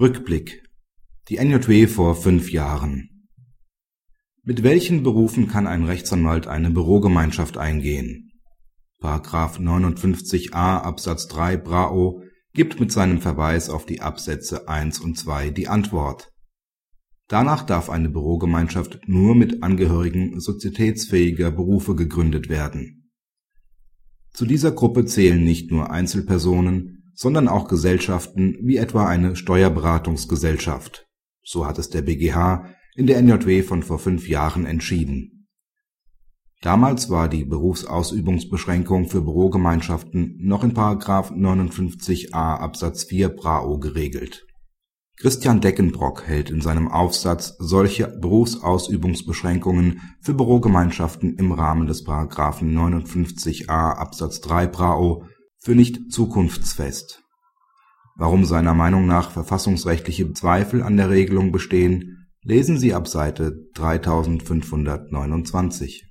Rückblick Die NJW vor fünf Jahren Mit welchen Berufen kann ein Rechtsanwalt eine Bürogemeinschaft eingehen? § 59a Absatz 3 BRAO gibt mit seinem Verweis auf die Absätze 1 und 2 die Antwort. Danach darf eine Bürogemeinschaft nur mit Angehörigen sozietätsfähiger Berufe gegründet werden. Zu dieser Gruppe zählen nicht nur Einzelpersonen, sondern auch Gesellschaften wie etwa eine Steuerberatungsgesellschaft. So hat es der BGH in der NJW von vor fünf Jahren entschieden. Damals war die Berufsausübungsbeschränkung für Bürogemeinschaften noch in § 59a Absatz 4 BRAO geregelt. Christian Deckenbrock hält in seinem Aufsatz solche Berufsausübungsbeschränkungen für Bürogemeinschaften im Rahmen des § 59a Absatz 3 BRAO für nicht zukunftsfest. Warum seiner Meinung nach verfassungsrechtliche Zweifel an der Regelung bestehen, lesen Sie ab Seite 3529